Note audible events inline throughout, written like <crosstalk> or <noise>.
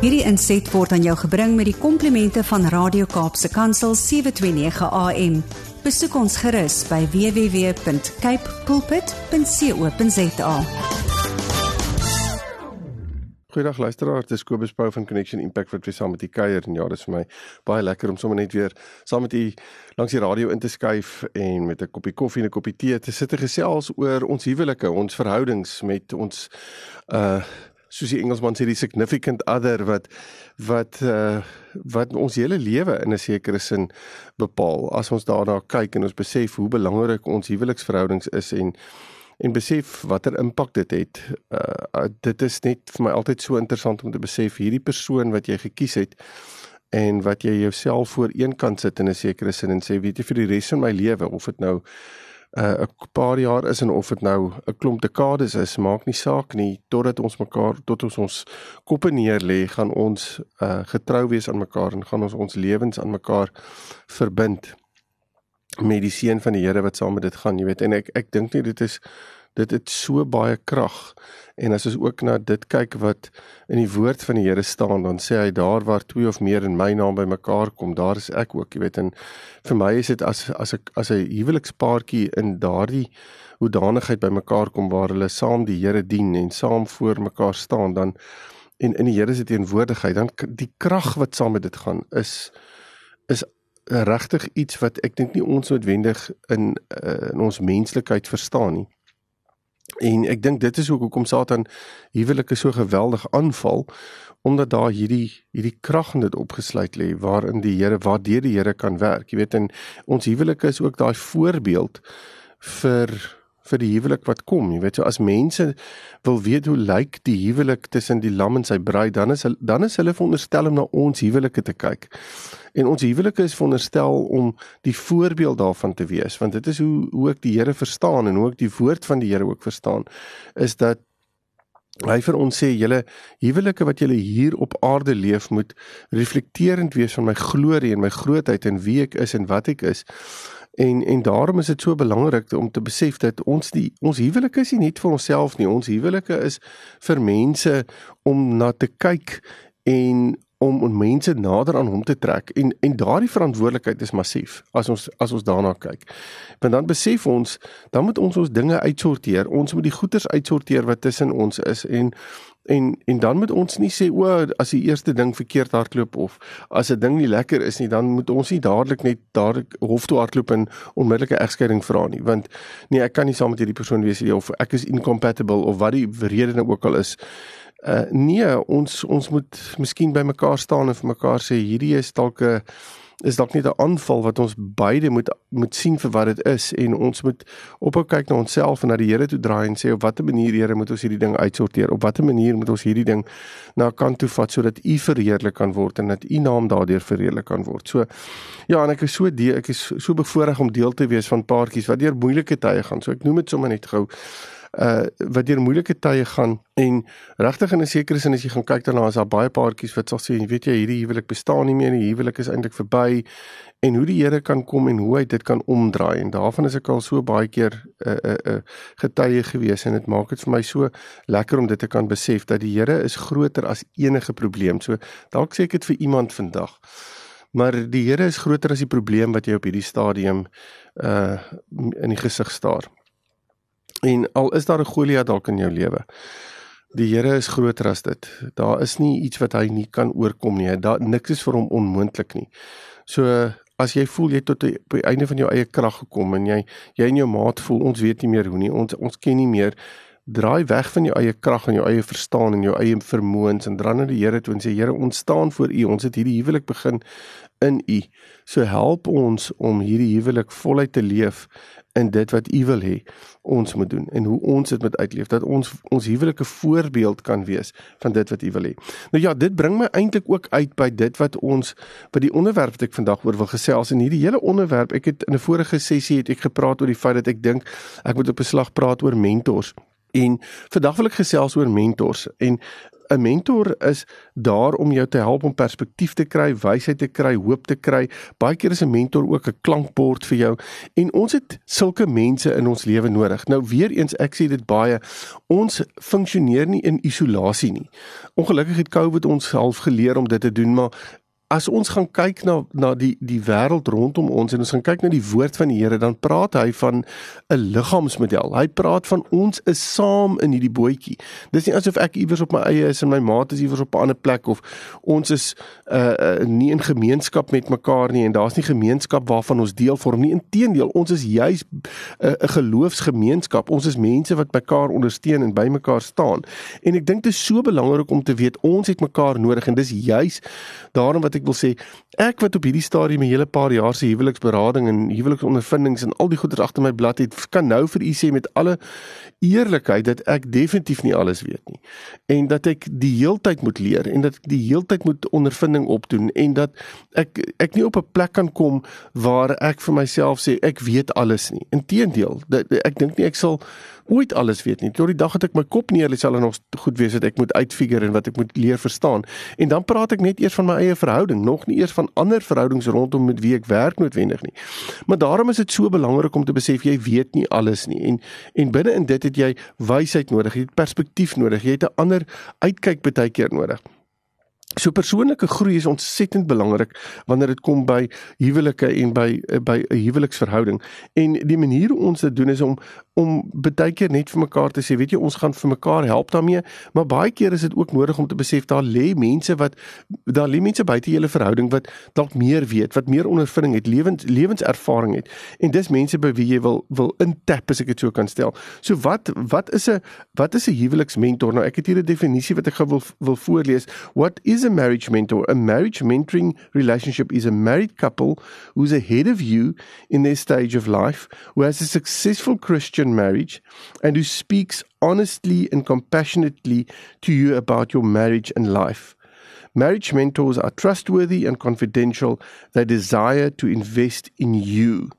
Hierdie inset word aan jou gebring met die komplimente van Radio Kaapse Kansel 729 AM. Besoek ons gerus by www.cape pulpit.co.za. Goeiedag luisteraars, dis Kobus Pau van Connection Impact wat weer saam met u kuier en ja, dis vir my baie lekker om sommer net weer saam met u langs die radio in te skuif en met 'n koppie koffie en 'n koppie tee te sit en gesels oor ons huwelike, ons verhoudings met ons uh soos die Engelsman sê die significant other wat wat uh wat ons hele lewe in 'n sekere sin bepaal. As ons daarna kyk en ons besef hoe belangrik ons huweliksverhoudings is en en besef watter impak dit het. Uh dit is net vir my altyd so interessant om te besef hierdie persoon wat jy gekies het en wat jy jouself voor een kant sit in 'n sekere sin en sê weet jy vir die res van my lewe of dit nou uh 'n paar jaar is en of dit nou 'n klomp dekades is, maak nie saak nie totdat ons mekaar tot ons ons koppe neer lê, gaan ons uh getrou wees aan mekaar en gaan ons ons lewens aan mekaar verbind met die seën van die Here wat saam met dit gaan, jy weet. En ek ek dink nie dit is dit het so baie krag. En as ons ook na dit kyk wat in die woord van die Here staan, dan sê hy daar waar twee of meer in my naam bymekaar kom, daar is ek ook, jy weet. En vir my is dit as as ek as 'n huwelikspaartjie in daardie hoedanigheid bymekaar kom waar hulle saam die Here dien en saam voor mekaar staan, dan en in die Here se teenwoordigheid, dan die krag wat saam met dit gaan is is regtig iets wat ek dink nie ons noodwendig in uh, in ons menslikheid verstaan nie. En ek dink dit is ook hoekom Satan huwelike so geweldig aanval omdat daar hierdie hierdie krag in dit opgesluit lê waarin die Here waardeur die Here kan werk. Jy weet en ons huwelike is ook daai voorbeeld vir vir die huwelik wat kom. Jy weet so as mense wil weet hoe lyk die huwelik tussen die lam en sy bruid, dan is dan is hulle veronderstel om na ons huwelike te kyk. En ons huwelike is veronderstel om die voorbeeld daarvan te wees, want dit is hoe hoe ek die Here verstaan en hoe ek die woord van die Here ook verstaan, is dat hy vir ons sê julle huwelike wat julle hier op aarde leef moet reflekterend wees van my glorie en my grootheid en wie ek is en wat ek is. En en daarom is dit so belangrik om te besef dat ons die ons huwelike is nie net vir onsself nie. Ons huwelike is vir mense om na te kyk en om om mense nader aan hom te trek en en daardie verantwoordelikheid is massief as ons as ons daarna kyk. Want dan besef ons dan moet ons ons dinge uitsorteer. Ons moet die goeders uitsorteer wat tussen ons is en En en dan moet ons nie sê o, as die eerste ding verkeerd hardloop of as 'n ding nie lekker is nie, dan moet ons nie dadelik net daar hof toe hardloop en onmiddellike egskeiding vra nie, want nee, ek kan nie saam met hierdie persoon wees nie of ek is incompatible of wat die rede nou ook al is. Uh nee, ons ons moet miskien by mekaar staan en vir mekaar sê hierdie is dalk 'n is dalk nie 'n aanval wat ons beide moet moet sien vir wat dit is en ons moet ophou kyk na onsself en na die Here toe draai en sê op watter manier Here moet ons hierdie ding uitsorteer op watter manier moet ons hierdie ding na kant toe vat sodat U verheerlik kan word en dat U naam daardeur verheerlik kan word. So ja, en ek is so die, ek is so bevoorreg om deel te wees van paartjies wat deur moeilike tye gaan. So ek noem dit sommer net gou uh wat deur moeilike tye gaan en regtig in 'n sekere sin as jy gaan kyk daarna is daar baie paartjies wat sal sê weet jy hierdie huwelik bestaan nie meer nie huwelik is eintlik verby. En hoe die Here kan kom en hoe hy dit kan omdraai. En daarvan is ek al so baie keer 'n uh, 'n uh, uh, getuie gewees en dit maak dit vir my so lekker om dit te kan besef dat die Here is groter as enige probleem. So dalk sê ek dit vir iemand vandag maar die Here is groter as die probleem wat jy op hierdie stadium uh in die gesig staar En al is daar 'n Goliat dalk in jou lewe. Die Here is groter as dit. Daar is nie iets wat hy nie kan oorkom nie. Daar niks is vir hom onmoontlik nie. So as jy voel jy tot op die einde van jou eie krag gekom en jy jy en jou maat voel ons weet nie meer hoe nie. Ons ons ken nie meer draai weg van jou eie krag en jou eie verstaan en jou eie vermoëns en dra na die Here toe en sê Here ons staan voor U ons het hierdie huwelik begin in U so help ons om hierdie huwelik voluit te leef in dit wat U wil hê ons moet doen en hoe ons dit moet uitleef dat ons ons huwelike voorbeeld kan wees van dit wat U wil hê. Nou ja, dit bring my eintlik ook uit by dit wat ons by die onderwerp wat ek vandag oor wil gesels en hierdie hele onderwerp, ek het in 'n vorige sessie het ek gepraat oor die feit dat ek dink ek moet op 'n slag praat oor mentors. En vandag wil ek gesels oor mentors en 'n mentor is daar om jou te help om perspektief te kry, wysheid te kry, hoop te kry. Baie keer is 'n mentor ook 'n klankbord vir jou en ons het sulke mense in ons lewe nodig. Nou weer eens ek sê dit baie, ons funksioneer nie in isolasie nie. Ongelukkig het COVID ons half geleer om dit te doen, maar as ons gaan kyk na na die die wêreld rondom ons en ons gaan kyk na die woord van die Here dan praat hy van 'n liggaamsmodel. Hy praat van ons is saam in hierdie bootjie. Dis nie asof ek iewers op my eie is en my maat is iewers op 'n ander plek of ons is uh, uh nie in gemeenskap met mekaar nie en daar's nie gemeenskap waarvan ons deel vorm nie. Inteendeel, ons is juis 'n uh, 'n geloofsgemeenskap. Ons is mense wat mekaar ondersteun en by mekaar staan. En ek dink dit is so belangrik om te weet ons het mekaar nodig en dis juis daarom wat wil sê ek wat op hierdie stadium 'n hele paar jaar se huweliksberading en huweliksondervindings en al die goeders agter my blad het kan nou vir u sê met alle eerlikheid dat ek definitief nie alles weet nie en dat ek die heeltyd moet leer en dat ek die heeltyd moet ondervinding opdoen en dat ek ek nie op 'n plek kan kom waar ek vir myself sê ek weet alles nie inteendeel ek dink nie ek sal ooit alles weet nie. Tot die dag dat ek my kop neer lê sal er nog goed wees wat ek moet uitfigure en wat ek moet leer verstaan. En dan praat ek net eers van my eie verhouding, nog nie eers van ander verhoudings rondom met wie ek werk noodwendig nie. Maar daarom is dit so belangrik om te besef jy weet nie alles nie. En en binne in dit het jy wysheid nodig, jy het perspektief nodig, jy het 'n ander uitkyk baie keer nodig. So persoonlike groei is ontsettend belangrik wanneer dit kom by huwelike en by by 'n huweliksverhouding. En die manier hoe ons dit doen is om om baie keer net vir mekaar te sê, weet jy, ons gaan vir mekaar help daarmee, maar baie keer is dit ook nodig om te besef daar lê mense wat daar lê mense buite julle verhouding wat dalk meer weet, wat meer ondervinding het, lewens lewenservaring het. En dis mense by wie jy wil wil intap as ek dit so kan stel. So wat wat is 'n wat is 'n huweliksmentor? Nou ek het hier 'n definisie wat ek gou wil wil voorlees. What is a marriage mentor? A marriage mentoring relationship is a married couple who's ahead of you in their stage of life, who has a successful Christian marriage and who speaks honestly and compassionately to you about your marriage and life. Marriage mentors are trustworthy and confidential. They desire to invest in you.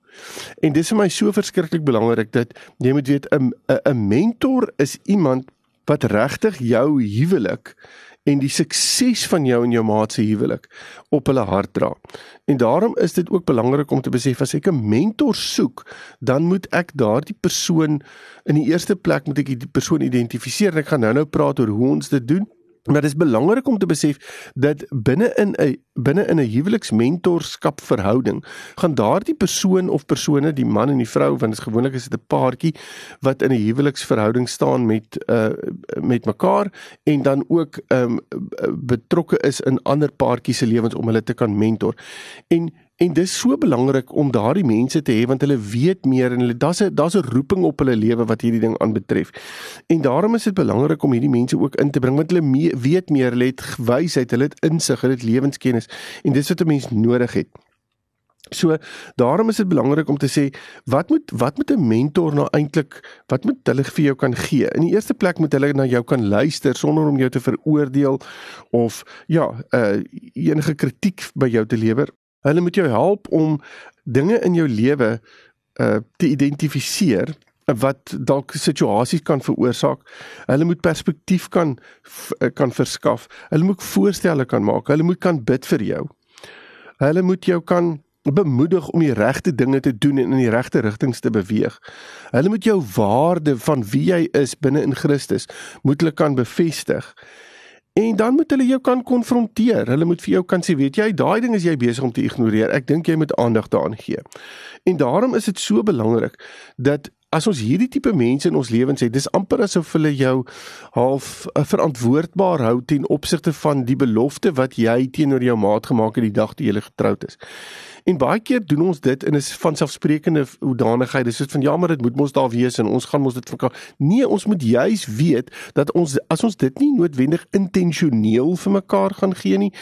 En dis vir my so verskriklik belangrik dat jy moet weet 'n 'n mentor is iemand wat regtig jou huwelik en die sukses van jou en jou maat se huwelik op hulle hart dra. En daarom is dit ook belangrik om te besef as ek 'n mentor soek, dan moet ek daardie persoon in die eerste plek moet ek die persoon identifiseer. Ek gaan nou-nou praat oor hoe ons dit doen. Maar dit is belangrik om te besef dat binne in 'n binne in 'n huweliksmentorskap verhouding gaan daardie persoon of persone, die man en die vrou, want dit is gewoonlik is dit 'n paartjie wat in 'n huweliksverhouding staan met uh met mekaar en dan ook um betrokke is in ander paartjies se lewens om hulle te kan mentor. En En dis so belangrik om daardie mense te hê want hulle weet meer en hulle daar's 'n daar's 'n roeping op hulle lewe wat hierdie ding aanbetref. En daarom is dit belangrik om hierdie mense ook in te bring want hulle mee, weet meer, hulle het wysheid, hulle het insig, hulle het lewenskennis en dis wat 'n mens nodig het. So daarom is dit belangrik om te sê wat moet wat moet 'n mentor nou eintlik wat moet hulle vir jou kan gee? In die eerste plek moet hulle na jou kan luister sonder om jou te veroordeel of ja, uh enige kritiek by jou te lewer Hulle moet jou help om dinge in jou lewe uh te identifiseer wat dalk situasies kan veroorsaak. Hulle moet perspektief kan uh, kan verskaf. Hulle moet voorstelle kan maak. Hulle moet kan bid vir jou. Hulle moet jou kan bemoedig om die regte dinge te doen en in die regte rigtings te beweeg. Hulle moet jou waarde van wie jy is binne in Christus moet hulle kan bevestig. En dan moet hulle jou kan konfronteer. Hulle moet vir jou kan sê, weet jy, daai ding is jy besig om te ignoreer. Ek dink jy moet aandag daaraan gee. En daarom is dit so belangrik dat as ons hierdie tipe mense in ons lewens het, dis amper asof hulle jou half uh, verantwoordbaar hou ten opsigte van die belofte wat jy teenoor jou maat gemaak het die dag toe julle getroud is. En baie keer doen ons dit in 'n vanselfsprekende hoedanigheid. Dis soos van ja, maar dit moet mos daar wees en ons gaan mos dit vir Nee, ons moet juis weet dat ons as ons dit nie noodwendig intentioneel vir mekaar gaan gee nie,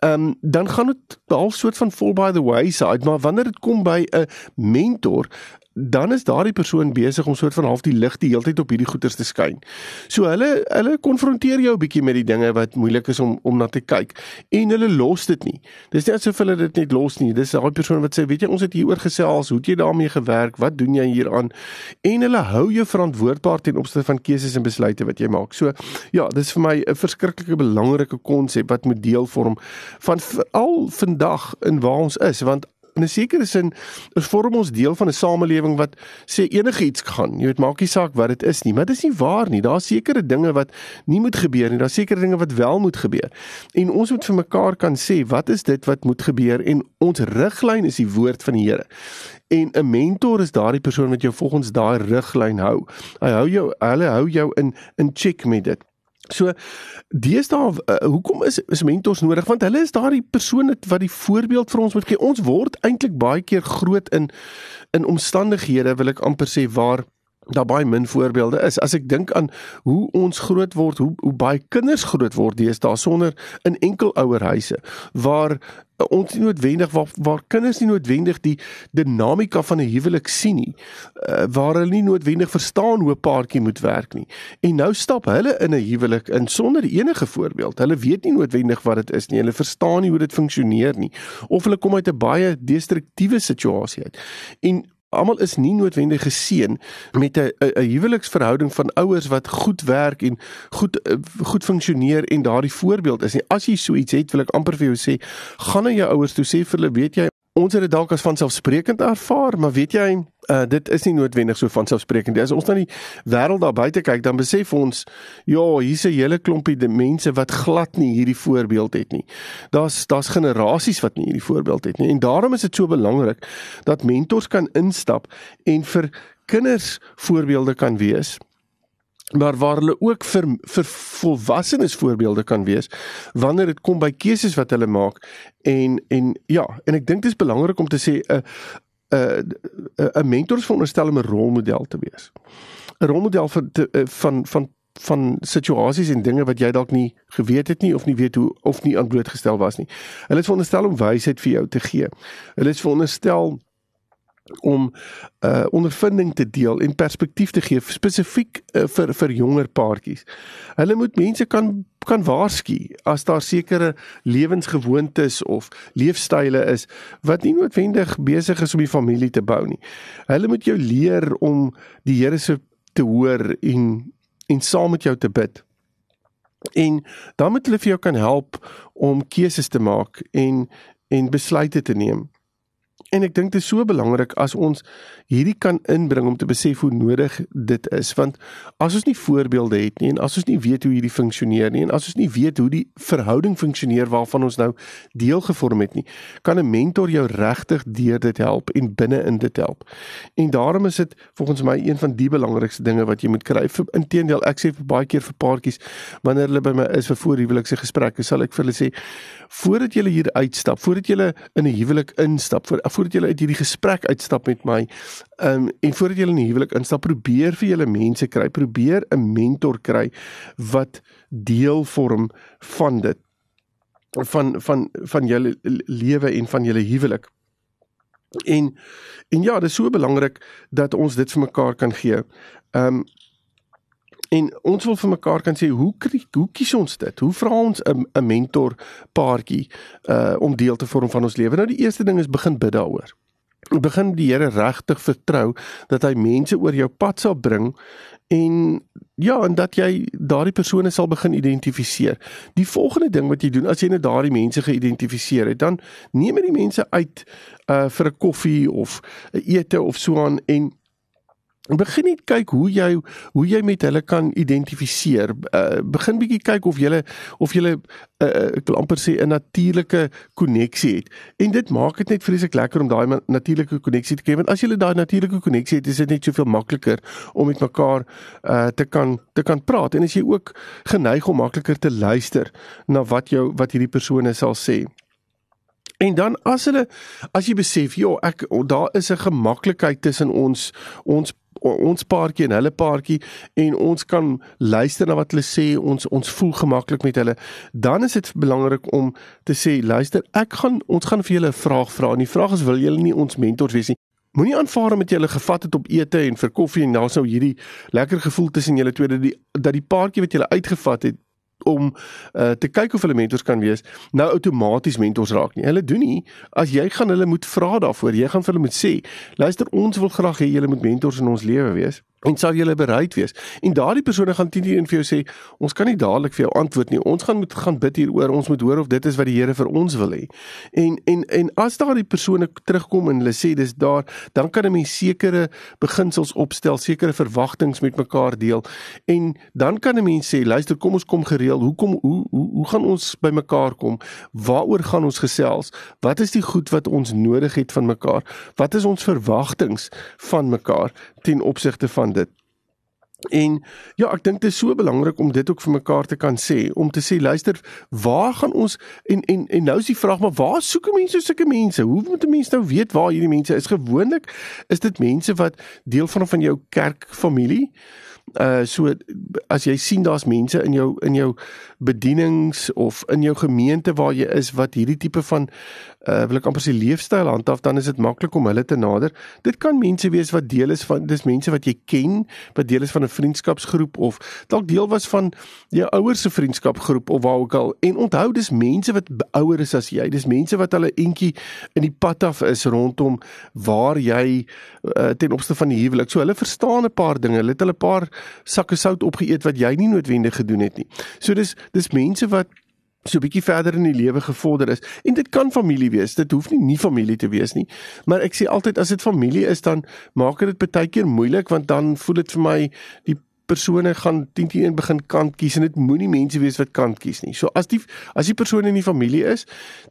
ehm um, dan gaan dit half soort van fall by the wayside, maar wanneer dit kom by 'n mentor, dan is daardie persoon besig om soort van half die lig die hele tyd op hierdie goeters te skyn. So hulle hulle konfronteer jou 'n bietjie met die dinge wat moeilik is om om na te kyk en hulle los dit nie. Dis nie asof hulle dit net los nie. Dis daai persoon wat sê, weet jy, ons het hieroor gesels, hoe het jy daarmee gewerk? Wat doen jy hieraan? En hulle hou jou verantwoordbaar ten opsigte van keuses en besluite wat jy maak. So ja, dis vir my 'n verskriklike belangrike konsep wat moet deel vorm van veral vandag in waar ons is, want in 'n sekere sin is vorm ons deel van 'n samelewing wat sê enigiets gaan. Jy weet maak nie saak wat dit is nie, maar dis nie waar nie. Daar's sekere dinge wat nie moet gebeur nie. Daar's sekere dinge wat wel moet gebeur. En ons moet vir mekaar kan sê wat is dit wat moet gebeur en ons riglyn is die woord van die Here. En 'n mentor is daardie persoon wat jou volgens daai riglyn hou. Hy hou jou, hulle hou jou in in check met dit. So deesdae uh, hoekom is is mentors nodig want hulle is daardie persone wat die voorbeeld vir ons moet gee. Ons word eintlik baie keer groot in in omstandighede wil ek amper sê waar daar baie min voorbeelde is. As ek dink aan hoe ons groot word, hoe hoe baie kinders groot word deesdae sonder in enkel ouerhuise waar ons nie noodwendig waar waar kinders nie noodwendig die dinamika van 'n huwelik sien nie. Uh, waar hulle nie noodwendig verstaan hoe 'n paartjie moet werk nie. En nou stap hulle in 'n huwelik in sonder enige voorbeeld. Hulle weet nie noodwendig wat dit is nie. Hulle verstaan nie hoe dit funksioneer nie. Of hulle kom uit 'n baie destruktiewe situasie uit. En almal is nie noodwendig geseën met 'n huweliksverhouding van ouers wat goed werk en goed eh, goed funksioneer en daardie voorbeeld is nie. As jy so iets het, wil ek amper vir jou sê, gaan na jou ouers toe sê vir hulle, weet jy, ons het dit dalk as vanselfsprekend ervaar, maar weet jy, uh, dit is nie noodwendig so vanselfsprekend nie. As ons na die wêreld daar buite kyk, dan besef ons, ja, hier's 'n hele klompie de mense wat glad nie hierdie voorbeeld het nie. Daar's daar's generasies wat nie hierdie voorbeeld het nie. En daarom is dit so belangrik dat mentors kan instap en vir kinders voorbeelde kan wees maar waar hulle ook vir vir volwassenes voorbeelde kan wees wanneer dit kom by keuses wat hulle maak en en ja en ek dink dit is belangrik om te sê 'n 'n 'n mentor is veronderstel om 'n rolmodel te wees 'n rolmodel van te, eh, van van van situasies en dinge wat jy dalk nie geweet het nie of nie weet hoe of nie aan blootgestel was nie. Hulle is veronderstel om wysheid vir jou te gee. Hulle is veronderstel om uh ondervinding te deel en perspektief te gee spesifiek uh, vir vir jonger paartjies. Hulle moet mense kan kan waarsku as daar sekere lewensgewoontes of leefstyle is wat nie noodwendig besig is om die familie te bou nie. Hulle moet jou leer om die Here se te hoor en en saam met jou te bid. En dan moet hulle vir jou kan help om keuses te maak en en besluite te neem. En ek dink dit is so belangrik as ons hierdie kan inbring om te besef hoe nodig dit is want as ons nie voorbeelde het nie en as ons nie weet hoe hierdie funksioneer nie en as ons nie weet hoe die verhouding funksioneer waarvan ons nou deel gevorm het nie kan 'n mentor jou regtig deur dit help en binne in dit help. En daarom is dit volgens my een van die belangrikste dinge wat jy moet kry. Inteendeel ek sê vir baie keer vir paartjies wanneer hulle by my is vir voorhuwelikse gesprekke sal ek vir hulle sê voordat jy hier uitstap, voordat jy in 'n huwelik instap, voor, voordat jy uit hierdie gesprek uitstap met my, ehm um, en voordat jy in 'n huwelik instap, probeer vir julle mense kry, probeer 'n mentor kry wat deel vorm van dit van van van julle lewe en van julle huwelik. En en ja, dit is so belangrik dat ons dit vir mekaar kan gee. Ehm um, En ons wil vir mekaar kan sê hoe hoe kies ons dit? Hoe vra ons 'n 'n mentor paartjie uh om deel te vorm van ons lewe? Nou die eerste ding is begin bid daaroor. Begin die Here regtig vertrou dat hy mense oor jou pad sal bring en ja, en dat jy daardie persone sal begin identifiseer. Die volgende ding wat jy doen as jy nou daardie mense geïdentifiseer het, dan neem jy die mense uit uh vir 'n koffie of 'n ete of so aan en begin net kyk hoe jy hoe jy met hulle kan identifiseer. Uh, begin bietjie kyk of jy of jy uh, ek wil amper sê 'n natuurlike koneksie het. En dit maak dit net vreeslik lekker om daai natuurlike koneksie te hê want as jy daai natuurlike koneksie het, is dit net soveel makliker om met mekaar uh, te kan te kan praat en as jy ook geneig om makliker te luister na wat jou wat hierdie persone sal sê. En dan as hulle as jy besef, ja, ek daar is 'n gemaklikheid tussen ons ons ons paartjie en hulle paartjie en ons kan luister na wat hulle sê ons ons voel gemaklik met hulle. Dan is dit belangrik om te sê luister ek gaan ons gaan vir julle 'n vraag vra en die vraag is wil julle nie ons mentors wees nie? Moenie aanvaar met jy hulle gevat het op ete en vir koffie en nou hierdie lekker gevoel tussen julle twee dat die dat die paartjie wat jy uitgevat het om uh, te kyk of hulle mentors kan wees, nou outomaties mentors raak nie. Hulle doen nie as jy gaan hulle moet vra daarvoor. Jy gaan vir hulle moet sê, luister ons wil graag hê julle moet mentors in ons lewe wees en sal jy bereid wees? En daardie persone gaan teen teen vir jou sê, ons kan nie dadelik vir jou antwoord nie. Ons gaan moet gaan bid hieroor. Ons moet hoor of dit is wat die Here vir ons wil hê. En en en as daardie persone terugkom en hulle sê dis daar, dan kan 'n mens sekere beginsels opstel, sekere verwagtinge met mekaar deel. En dan kan 'n mens sê, luister, kom ons kom gereël. Hoekom hoe hoe hoe gaan ons by mekaar kom? Waaroor gaan ons gesels? Wat is die goed wat ons nodig het van mekaar? Wat is ons verwagtinge van mekaar ten opsigte van dit. En ja, ek dink dit is so belangrik om dit ook vir mekaar te kan sê, om te sê luister, waar gaan ons en en en nou is die vraag maar waar soek mense sulke mense? Hoe moet 'n mens nou weet waar hierdie mense is? Gewoonlik is dit mense wat deel van van jou kerkfamilie uh so as jy sien daar's mense in jou in jou bedienings of in jou gemeente waar jy is wat hierdie tipe van uh wil ek amper sê leefstyl handhaaf dan is dit maklik om hulle te nader. Dit kan mense wees wat deel is van dis mense wat jy ken, wat deel is van 'n vriendskapsgroep of dalk deel was van jou ouers se vriendskapgroep of waar ook al. En onthou dis mense wat ouer is as jy. Dis mense wat hulle entjie in die pad af is rondom waar jy uh, ten opsigte van die huwelik. So hulle verstaan 'n paar dinge. Hulle het hulle 'n paar sakke sout opgeëet wat jy nie noodwendig gedoen het nie. So dis dis mense wat so 'n bietjie verder in die lewe gevorder is. En dit kan familie wees. Dit hoef nie nie familie te wees nie. Maar ek sê altyd as dit familie is dan maak dit baie keer moeilik want dan voel dit vir my die persone gaan teen teen begin kant kies en dit moenie mense wees wat kant kies nie. So as die as die persone in die familie is,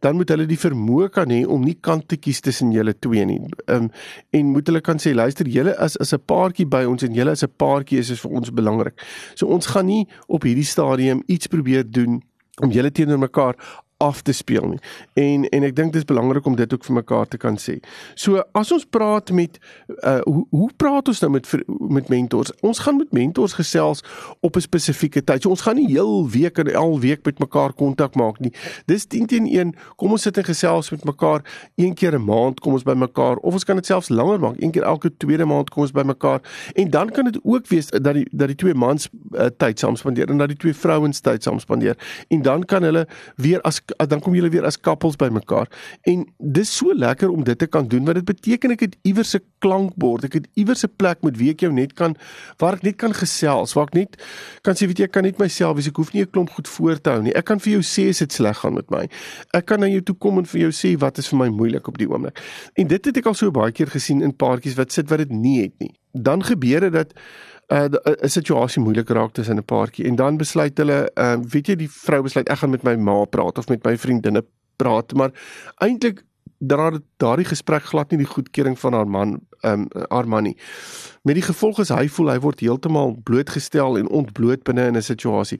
dan moet hulle die vermoë kan hê om nie kant te kies tussen julle twee nie. Ehm um, en moet hulle kan sê luister, julle is as 'n paartjie by ons en julle as 'n paartjie is, is vir ons belangrik. So ons gaan nie op hierdie stadium iets probeer doen om julle teenoor mekaar af te speel nie. En en ek dink dit is belangrik om dit ook vir mekaar te kan sê. So as ons praat met uh hoe hoe praat ons nou met met mentors? Ons gaan met mentors gesels op 'n spesifieke tyd. So ons gaan nie heel week en al week met mekaar kontak maak nie. Dis 10 teen 1. Kom ons sit en gesels met mekaar een keer 'n maand, kom ons by mekaar of ons kan dit selfs langer maak. Een keer elke tweede maand kom ons by mekaar. En dan kan dit ook wees dat die dat die twee mans uh, tyd saam spandeer en dat die twee vrouens tyd saam spandeer. En dan kan hulle weer as dan kom julle weer as koppels bymekaar. En dis so lekker om dit te kan doen want dit beteken ek het iewers 'n klankbord, ek het iewers 'n plek met wie ek jou net kan waar ek net kan gesels, waar ek net kan sê weet jy ek kan net myself wees, ek hoef nie 'n klomp goed voor te hou nie. Ek kan vir jou sê as dit sleg gaan met my. Ek kan na jou toe kom en vir jou sê wat is vir my moeilik op die oomblik. En dit het ek al so baie keer gesien in paartjies wat sit wat dit nie het nie. Dan gebeur dit dat uh, 'n situasie moeilik raak tussen 'n paartjie en dan besluit hulle, uh, weet jy, die vrou besluit ek gaan met my ma praat of met my vriendinne praat, maar eintlik daar daardie gesprek glad nie die goedkeuring van haar man ehm um, haar man nie. Met die gevolg is hy voel hy word heeltemal blootgestel en ontbloot binne in 'n situasie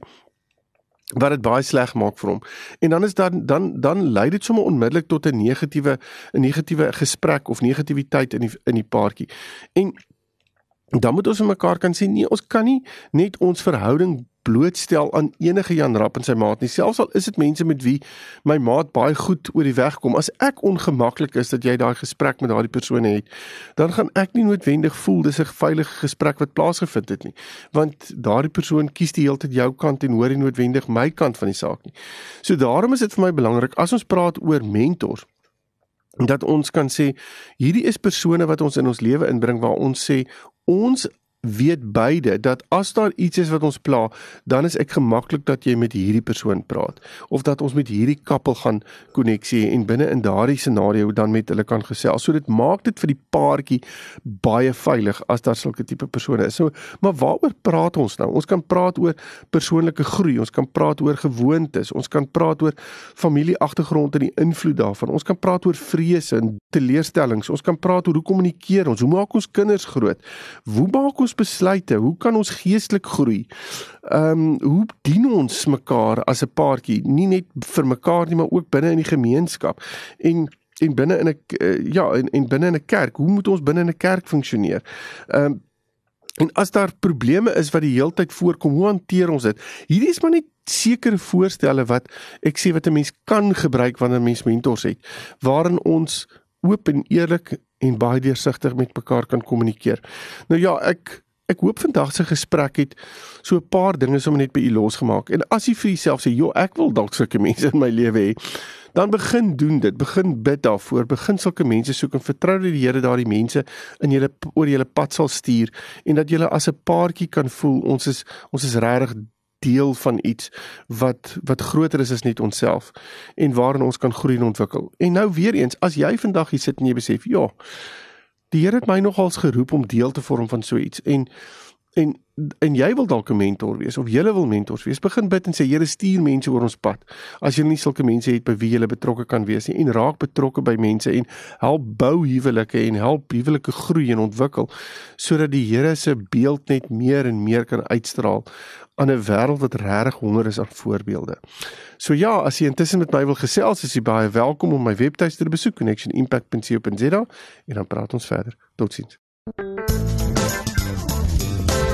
wat dit baie sleg maak vir hom. En dan is dan dan dan lei dit sommer onmiddellik tot 'n negatiewe 'n negatiewe gesprek of negativiteit in die in die paartjie. En dan moet ons mekaar kan sê nee, ons kan nie net ons verhouding blootstel aan enige Jan Rapp en sy maat nie. Selfs al is dit mense met wie my maat baie goed oor die weg kom. As ek ongemaklik is dat jy daai gesprek met daardie persone het, dan gaan ek nie noodwendig voel dis 'n veilige gesprek wat plaasgevind het nie. Want daardie persoon kies die hele tyd jou kant en hoor nie noodwendig my kant van die saak nie. So daarom is dit vir my belangrik as ons praat oor mentors dat ons kan sê hierdie is persone wat ons in ons lewe inbring waar ons sê ons weet beide dat as daar iets is wat ons pla, dan is ek gemaklik dat jy met hierdie persoon praat of dat ons met hierdie kappel gaan koneksie en binne in daardie scenario dan met hulle kan gesels. So dit maak dit vir die paartjie baie veilig as daar sulke tipe persone is. So, maar waaroor praat ons nou? Ons kan praat oor persoonlike groei, ons kan praat oor gewoontes, ons kan praat oor familieagtergrond en die invloed daarvan. Ons kan praat oor vrese en teleurstellings. Ons kan praat oor hoe kommunikeer ons? Hoe maak ons kinders groot? Hoe maak ons ons besluite? Hoe kan ons geestelik groei? Ehm um, hoe dien ons mekaar as 'n paartjie? Nie net vir mekaar nie, maar ook binne in die gemeenskap. En en binne in 'n uh, ja, en en binne in 'n kerk. Hoe moet ons binne in 'n kerk funksioneer? Ehm um, En as daar probleme is wat die heeltyd voorkom, hoe hanteer ons dit? Hierdie is maar net sekere voorstelle wat ek sê wat 'n mens kan gebruik wanneer mens mentors het, waarin ons oop en eerlik en baie deursigtig met mekaar kan kommunikeer. Nou ja, ek ek hoop vandag se gesprek het so 'n paar dinge sommer net by u losgemaak. En as jy vir jouself sê, "Jo, ek wil dalk sulke <laughs> mense in my lewe hê." Dan begin doen dit, begin bid daarvoor, begin sulke mense soek en vertrou dat die Here daardie mense in julle oor julle pad sal stuur en dat julle as 'n paartjie kan voel ons is ons is regtig deel van iets wat wat groter is as net onsself en waarin ons kan groei en ontwikkel. En nou weer eens, as jy vandag hier sit en jy besef, ja, die Here het my nogals geroep om deel te vorm van so iets en en en jy wil dalk 'n mentor wees of jy wil mentors wees, begin bid en sê Here stuur mense oor ons pad. As jy nie sulke mense het by wie jy betrokke kan wees nie en raak betrokke by mense en help bou huwelike en help huwelike groei en ontwikkel sodat die Here se beeld net meer en meer kan uitstraal aan 'n wêreld wat regtig honger is aan voorbeelde. So ja, as jy intussen met my wil gesels, is jy baie welkom om my webtuiste te besoek connectionimpact.co.za en dan praat ons verder. Totsiens.